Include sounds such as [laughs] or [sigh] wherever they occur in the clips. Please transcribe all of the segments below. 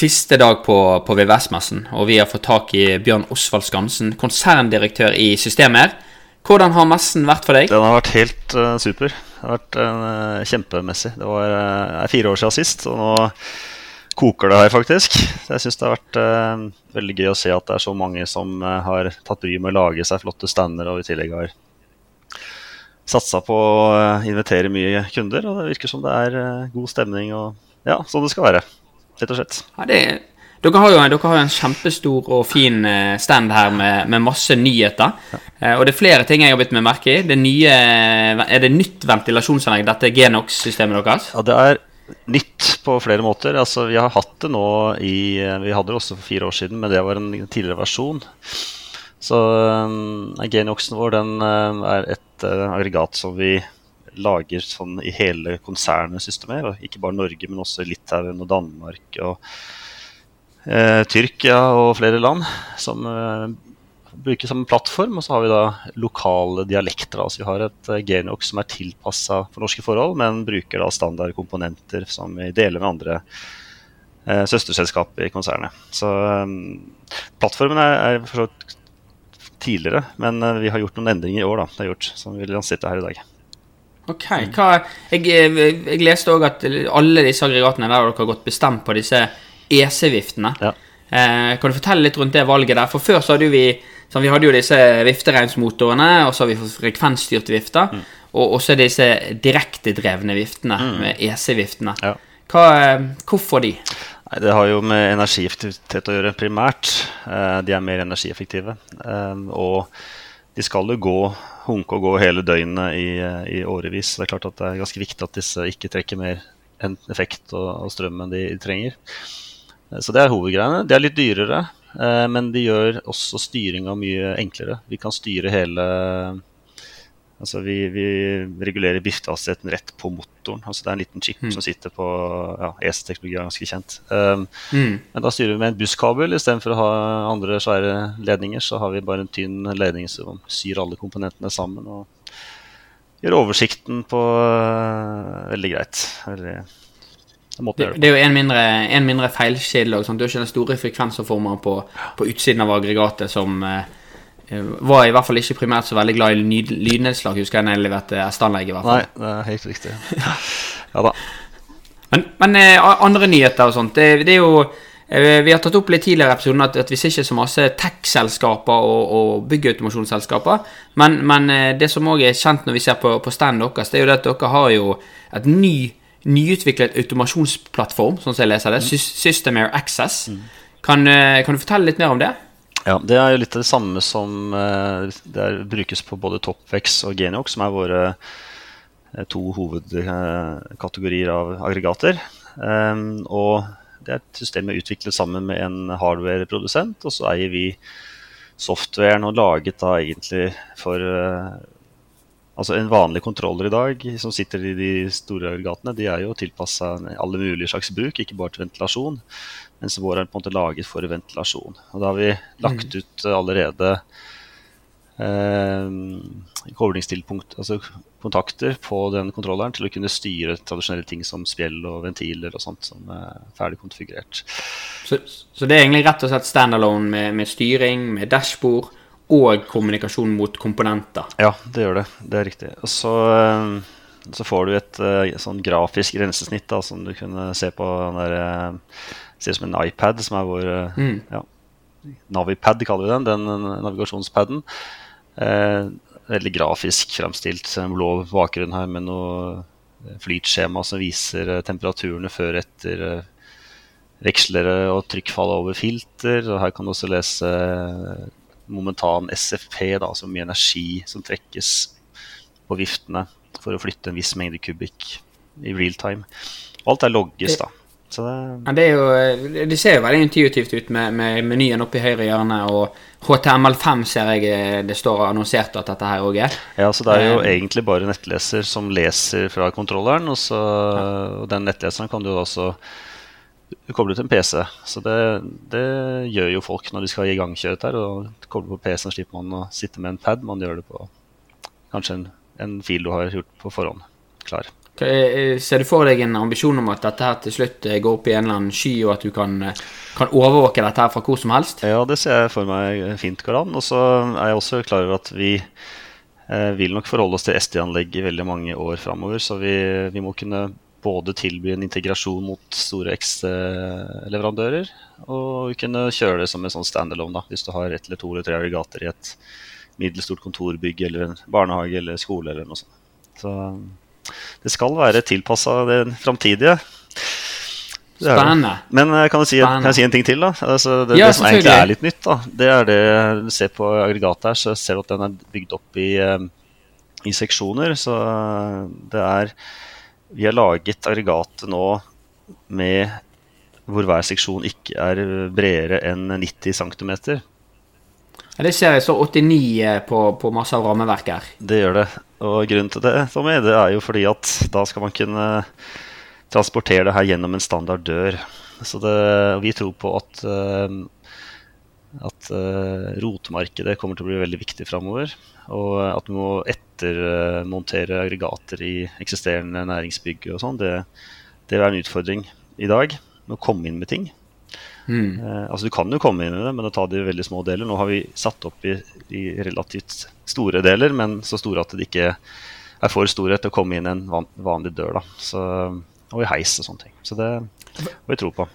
Siste dag på, på VVS-messen, og vi har fått tak i Bjørn Osvald Skansen, konserndirektør i Systemer. Hvordan har messen vært for deg? Den har vært helt uh, super. Det har vært uh, kjempemessig. Det var uh, fire år siden sist, og nå koker det her, faktisk. Jeg syns det har vært uh, veldig gøy å se at det er så mange som uh, har tatt bryet med å lage seg flotte stander, og i tillegg har satsa på å uh, invitere mye kunder. Og det virker som det er god stemning og ja, sånn det skal være. Rett og slett. Ja, det, dere, har jo, dere har jo en kjempestor og fin eh, stand her med, med masse nyheter. Ja. Og det er flere ting jeg har blitt med merke i. Det nye, er det nytt ventilasjonsanlegg, dette Genox-systemet deres? Ja, det er nytt på flere måter. Altså, vi har hatt det nå i Vi hadde det også for fire år siden, men det var en tidligere versjon. Så um, Genoxen vår den er et uh, aggregat som vi lager sånn i hele konsernet systemet. Og ikke bare Norge, men også Litauen og Danmark og eh, Tyrkia og flere land. Som eh, bruker som plattform. Og så har vi da lokale dialekter. Altså vi har et eh, Genox som er tilpassa for norske forhold, men bruker da standardkomponenter som vi deler med andre eh, søsterselskap i konsernet. Så eh, plattformen er, er for så vidt tidligere, men eh, vi har gjort noen endringer i år da, det er gjort, som vi lanserte her i dag. Ok, hva, jeg, jeg leste òg at alle disse aggregatene der dere har gått bestemt på disse EC-viftene. Ja. Eh, kan du fortelle litt rundt det valget der? For før så hadde jo vi sånn, Vi hadde jo disse vifteregnsmotorene, og så har vi fått frekvensstyrte vifter. Mm. Og også disse direktedrevne viftene, med EC-viftene. Ja. Eh, hvorfor de? Nei, Det har jo med energieffektivitet å gjøre, primært. Eh, de er mer energieffektive. Eh, og de skal jo gå, hunke og gå hele døgnet i, i årevis. Det er klart at det er ganske viktig at disse ikke trekker mer effekt og, og strøm enn de trenger. Eh, Så det er hovedgreiene. De er litt dyrere, eh, men de gjør også styringa mye enklere. Vi kan styre hele Altså vi, vi regulerer viftehastigheten rett på motoren. Altså det er en liten chip som sitter på ja, EC-teknologi er ganske kjent. Um, Mm. men da styrer vi med en busskabel istedenfor å ha andre svære ledninger. Så har vi bare en tynn ledning som syr alle komponentene sammen og gjør oversikten på uh, veldig greit. Veldig, det er Det, er jo en mindre, en mindre feilkilde. Du jo ikke den store frekvenserformen på, på utsiden av aggregatet som eh, var i hvert fall ikke primært så veldig glad i lydnedslag, husker jeg når jeg leverte S-anlegg. i hvert fall. Nei, det er helt riktig. [laughs] Ja da. Men, men eh, andre nyheter og sånt, det, det er jo eh, Vi har tatt opp litt tidligere i episoden at, at vi ser ikke så masse tech-selskaper og, og byggautomasjonsselskaper. Men, men eh, det som òg er kjent når vi ser på, på standen deres, det er jo det at dere har jo et ny nyutviklet automasjonsplattform, sånn som jeg leser det. Mm. System Air Access. Kan, eh, kan du fortelle litt mer om det? Ja, Det er jo litt det samme som eh, det er, brukes på både Topvex og Geniox, som er våre eh, to hovedkategorier av aggregater. Um, og det er et system vi har utviklet sammen med en hardware-produsent, og så eier vi softwaren og laget da egentlig for uh, Altså En vanlig kontroller i dag som sitter i de store aggregatene, de er jo tilpassa alle mulige slags bruk, ikke bare til ventilasjon. Mens vår er på en måte laget for ventilasjon. Og da har vi lagt ut eh, allerede eh, koblingstilpunkt, altså kontakter på den kontrolleren til å kunne styre tradisjonelle ting som spjell og ventiler og sånt som er ferdig konfigurert. Så, så det er egentlig rett og slett standalone med, med styring, med dashbord og kommunikasjon mot komponenter. Ja, det gjør det. Det er riktig. Og så, eh, så får du et eh, sånn grafisk grensesnitt da, som du kunne se på den der Ser ut som en iPad, som er vår eh, Mm. ja, Navipad, kaller vi den. Den navigasjonspaden. Eh, veldig grafisk fremstilt. En blå bakgrunn her med noe flytskjema som viser eh, temperaturene før og etter eh, vekslere og trykkfall over filter. Og her kan du også lese eh, momentan SFP, da, altså mye energi som trekkes på viftene for å flytte en viss mengde kubikk i real time. Alt er logges, da. Så det, Ja, det, jo, det ser jo veldig intuitivt ut med, med menyen oppe i høyre hjørne, og HTML5 ser jeg eh, det står annonsert at dette her òg er. ja, så det er jo Eh. egentlig bare nettleser som leser fra kontrolleren. Og, så, og den nettleseren kan du også koble til en PC. Så det, det gjør jo folk når de skal igangkjøre dette. Og koble på PC-en slipper man å sitte med en pad. Man gjør det på kanskje en, en fil du har gjort på forhånd. Klar. Eh, Ser du for deg en ambisjon om at dette her til slutt eh, går opp i en eller annen sky, og at du kan, eh, kan overvåke dette her fra hvor som helst? Ja, det ser jeg for meg fint går an. Og så er jeg også klar over at vi eh, vil nok forholde oss til SD-anlegg i veldig mange år framover. Så vi, vi må kunne både tilby en integrasjon mot store X-leverandører, og kunne kjøre det som en sånn standalone, da, hvis du har ett eller to eller tre aggregater i et middelstort kontorbygg eller en barnehage eller skole eller noe sånt. Så det skal være tilpassa det framtidige. Spennende. Men eh, kan jeg, si, kan jeg si en ting til? da? Altså, det, Ja, det som egentlig er litt nytt, da, det er det du ser på aggregatet her, så ser du at den er bygd opp i, eh, i seksjoner. Så eh, det er Vi har laget aggregatet nå med hvor hver seksjon ikke er bredere enn 90 cm. Ja, det ser jeg så 89 eh, på, på masse av rammeverket her. Det gjør det. Og grunnen til det, Tommy, det er jo fordi at da skal man kunne transportere det her gjennom en standard dør. Så det, vi tror på at, eh, at eh, rotemarkedet kommer til å bli veldig viktig framover. Og at vi må ettermontere aggregater i eksisterende næringsbygg og sånn, det, det er en utfordring i dag. Med å komme inn med ting. Mm. Eh, altså Du kan jo komme inn i det, men å ta det i veldig små deler. Nå har vi satt opp i, i relativt store deler, men så store at det ikke er for store til å komme inn en van, vanlig dør. da så, Og i heis og sånne ting. Så det må vi tro på.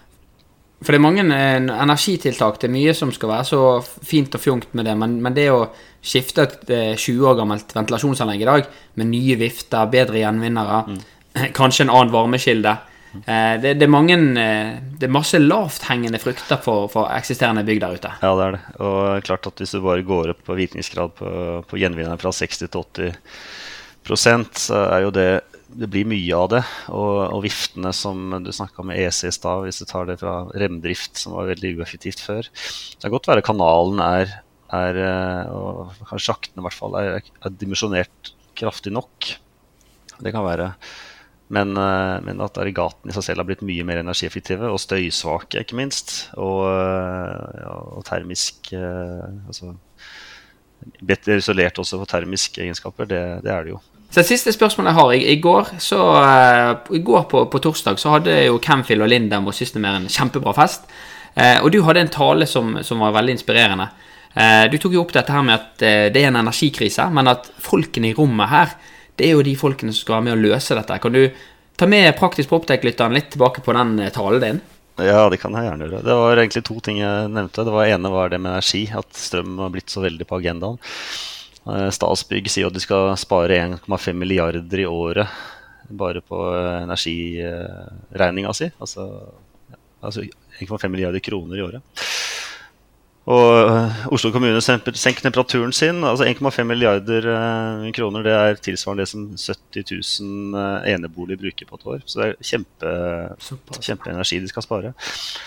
For det er mange eh, energitiltak. Det er mye som skal være så fint og fjongt med det. Men, men det å skifte et eh, 20 år gammelt ventilasjonsanlegg i dag med nye vifter, bedre gjenvinnere, [clears throat] kanskje en annen varmekilde eh, det, det, er mange, eh, det er masse lavthengende frukter for, for eksisterende bygg der ute. Ja, det er det. Og klart at hvis du bare går opp på virkningsgrad på, på gjenvinneren fra 60 til 80 så er jo det det blir mye av det. Og, og viftene som du snakka med EC i stad, hvis du tar det fra remdrift, som var veldig ueffektivt før. Det kan godt være kanalen er, er eh, og kanskje sjaktene i hvert fall, er, er dimensjonert kraftig nok. Det kan være. Men, eh, men at aggregatene i seg selv har blitt mye mer energieffektive og støysvake, ikke minst. Og, eh, ja, og termisk eh, altså, Bedre isolert også for termiske egenskaper, det, det er det jo. Så det siste spørsmålet jeg har I, i går, så, i går på, på torsdag så hadde jo Camfield og Lindem og System en kjempebra fest. Eh, og du hadde en tale som, som var veldig inspirerende. Eh, du tok jo opp dette her med at det er en energikrise, men at folkene i rommet her, det er jo de folkene som skal være med å løse dette. Kan du ta med praktisk på opptek-lytteren litt tilbake på den eh, talen din? Ja, det kan jeg gjerne gjøre. Det var egentlig to ting jeg nevnte. Det var ene var det med energi, at strøm har blitt så veldig på agendaen. Eh, Statsbygg sier at de skal spare 1,5 milliarder i året bare på eh, energiregninga si. Altså, altså 1,5 milliarder kroner i året. Og eh, Oslo kommune senker temperaturen sin. altså 1,5 milliarder eh, kroner det er tilsvarende det som 70 000 eh, eneboliger bruker på et år. Så det er kjempe, kjempeenergi de skal spare.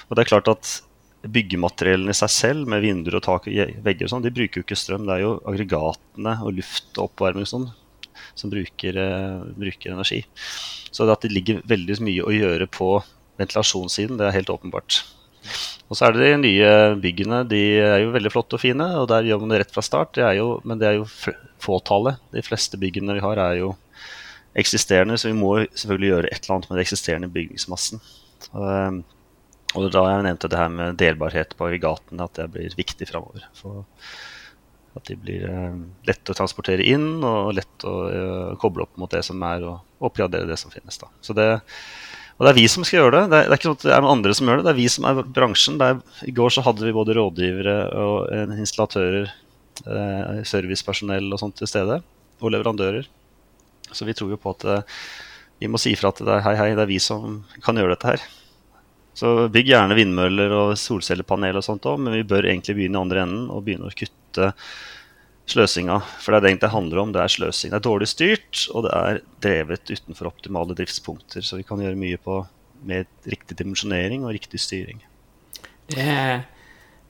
Og det er klart at byggemateriellene i seg selv, med vinduer og tak og vegger og sånn, de bruker jo ikke strøm. Det er jo aggregatene og luft og oppvarming og sånn som bruker, bruker energi. Så det at det ligger veldig mye å gjøre på ventilasjonssiden, det er helt åpenbart. Og så er det de nye byggene. De er jo veldig flotte og fine, og der gjør man det rett fra start. Det jo, men det er jo fåtallet. De fleste byggene vi har, er jo eksisterende, så vi må selvfølgelig gjøre et eller annet med den eksisterende bygningsmassen. Og, og da jeg nevnte det her med delbarhet på aggregatene, at det blir viktig framover. At de blir eh, lett å transportere inn og lett å eh, koble opp mot det som er, og oppgradere det som finnes. Da. Så det, og det er vi som skal gjøre det. Det er, det er ikke sånn at det er noen andre som gjør det. Det er vi som er bransjen. Er, I går så hadde vi både rådgivere og eh, installatører, eh, servicepersonell og sånt til stede. Og leverandører. Så vi tror jo på at eh, vi må si ifra at det er hei, hei, det er vi som kan gjøre dette her. Så bygg gjerne vindmøller og solcellepanel og sånt òg, men vi bør egentlig begynne i andre enden og begynne å kutte sløsinga. For det er det egentlig det handler om. Det er sløsing. Det er dårlig styrt, og det er drevet utenfor optimale driftspunkter. Så vi kan gjøre mye på med riktig dimensjonering og riktig styring. Det er,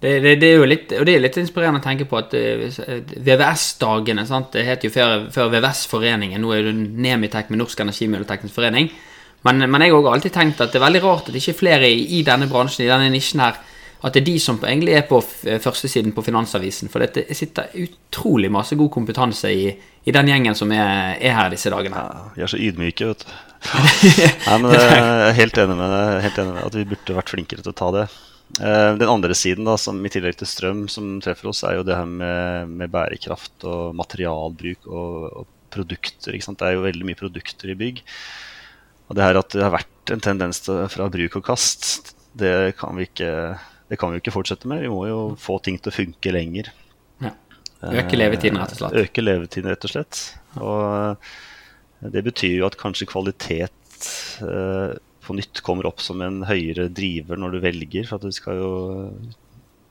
det, det, det er jo litt, og det er litt inspirerende å tenke på at eh, VVS-dagene? Det het jo før, før VVS-foreningen, nå er det Nemitek med Norsk Energimiljøteknisk Forening. Men, men jeg har alltid tenkt at det er veldig rart at det ikke er flere i, i denne bransjen, i denne nisjen her, at det er de som egentlig er på f- førstesiden på Finansavisen. For det sitter utrolig masse god kompetanse i, i den gjengen som er, er her disse dagene. Ja, vi er så ydmyke, vet du. [laughs] Nei, men Jeg er helt enig med deg helt enig med at vi burde vært flinkere til å ta det. Eh, Den andre siden, da, som i tillegg til strøm, som treffer oss, er jo det her med, med bærekraft og materialbruk og, og produkter. Det er jo veldig mye produkter i bygg. Og det her at det har vært en tendens til, fra bruk og kast, det kan vi ikke det kan vi jo ikke fortsette med. Vi må jo få ting til å funke lenger. Ja. Øke levetiden, rett og slett. Øke levetiden, rett og slett. Og eh, det betyr jo at kanskje kvalitet eh, på nytt kommer opp som en høyere driver når du velger. For at det skal jo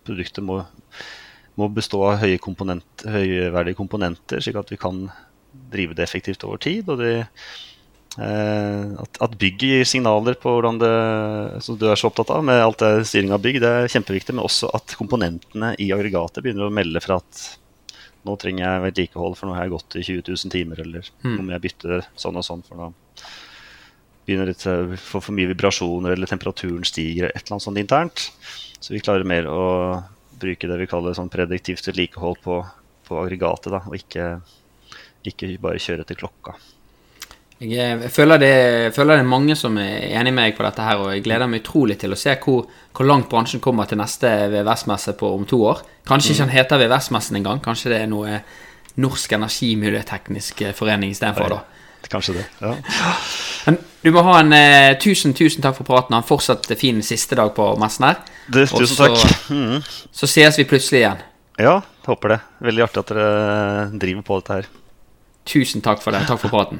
Produktet må, må bestå av høye komponent, høyverdige komponenter, slik at vi kan drive det effektivt over tid. Og det, eh, at, at bygg gir signaler på hvordan det som du er så opptatt av med alt det styring av bygg, det er kjempeviktig. Men også at komponentene i aggregatet begynner å melde fra at nå trenger jeg vedlikehold, for nå har jeg gått i 20 000 timer, eller nå må jeg bytte sånn og sånn, for nå begynner å få for mye vibrasjoner, eller temperaturen stiger, et eller annet sånt internt. Så vi klarer mer å bruke det vi kaller sånn prediktivt vedlikehold på, på aggregatet, da, og ikke, ikke bare kjøre etter klokka. Jeg, eh, jeg, føler det, jeg føler det er mange som er enig med meg på dette her, og jeg gleder meg utrolig til å se hvor, hvor langt bransjen kommer til neste VVS-messe på om to år. Kanskje ikke den heter VVS-messen engang, kanskje det er noe Norsk Energimiljøteknisk Forening istedenfor, da. Kanskje det. ja. Men du må ha en eh, tusen, tusen takk for praten. Ha en fortsatt fin siste dag på messen her. Du, tusen så- takk. Mm. Så ses vi plutselig igjen. Ja, håper det. Veldig artig at dere driver på dette her. Tusen takk for det. Takk for praten.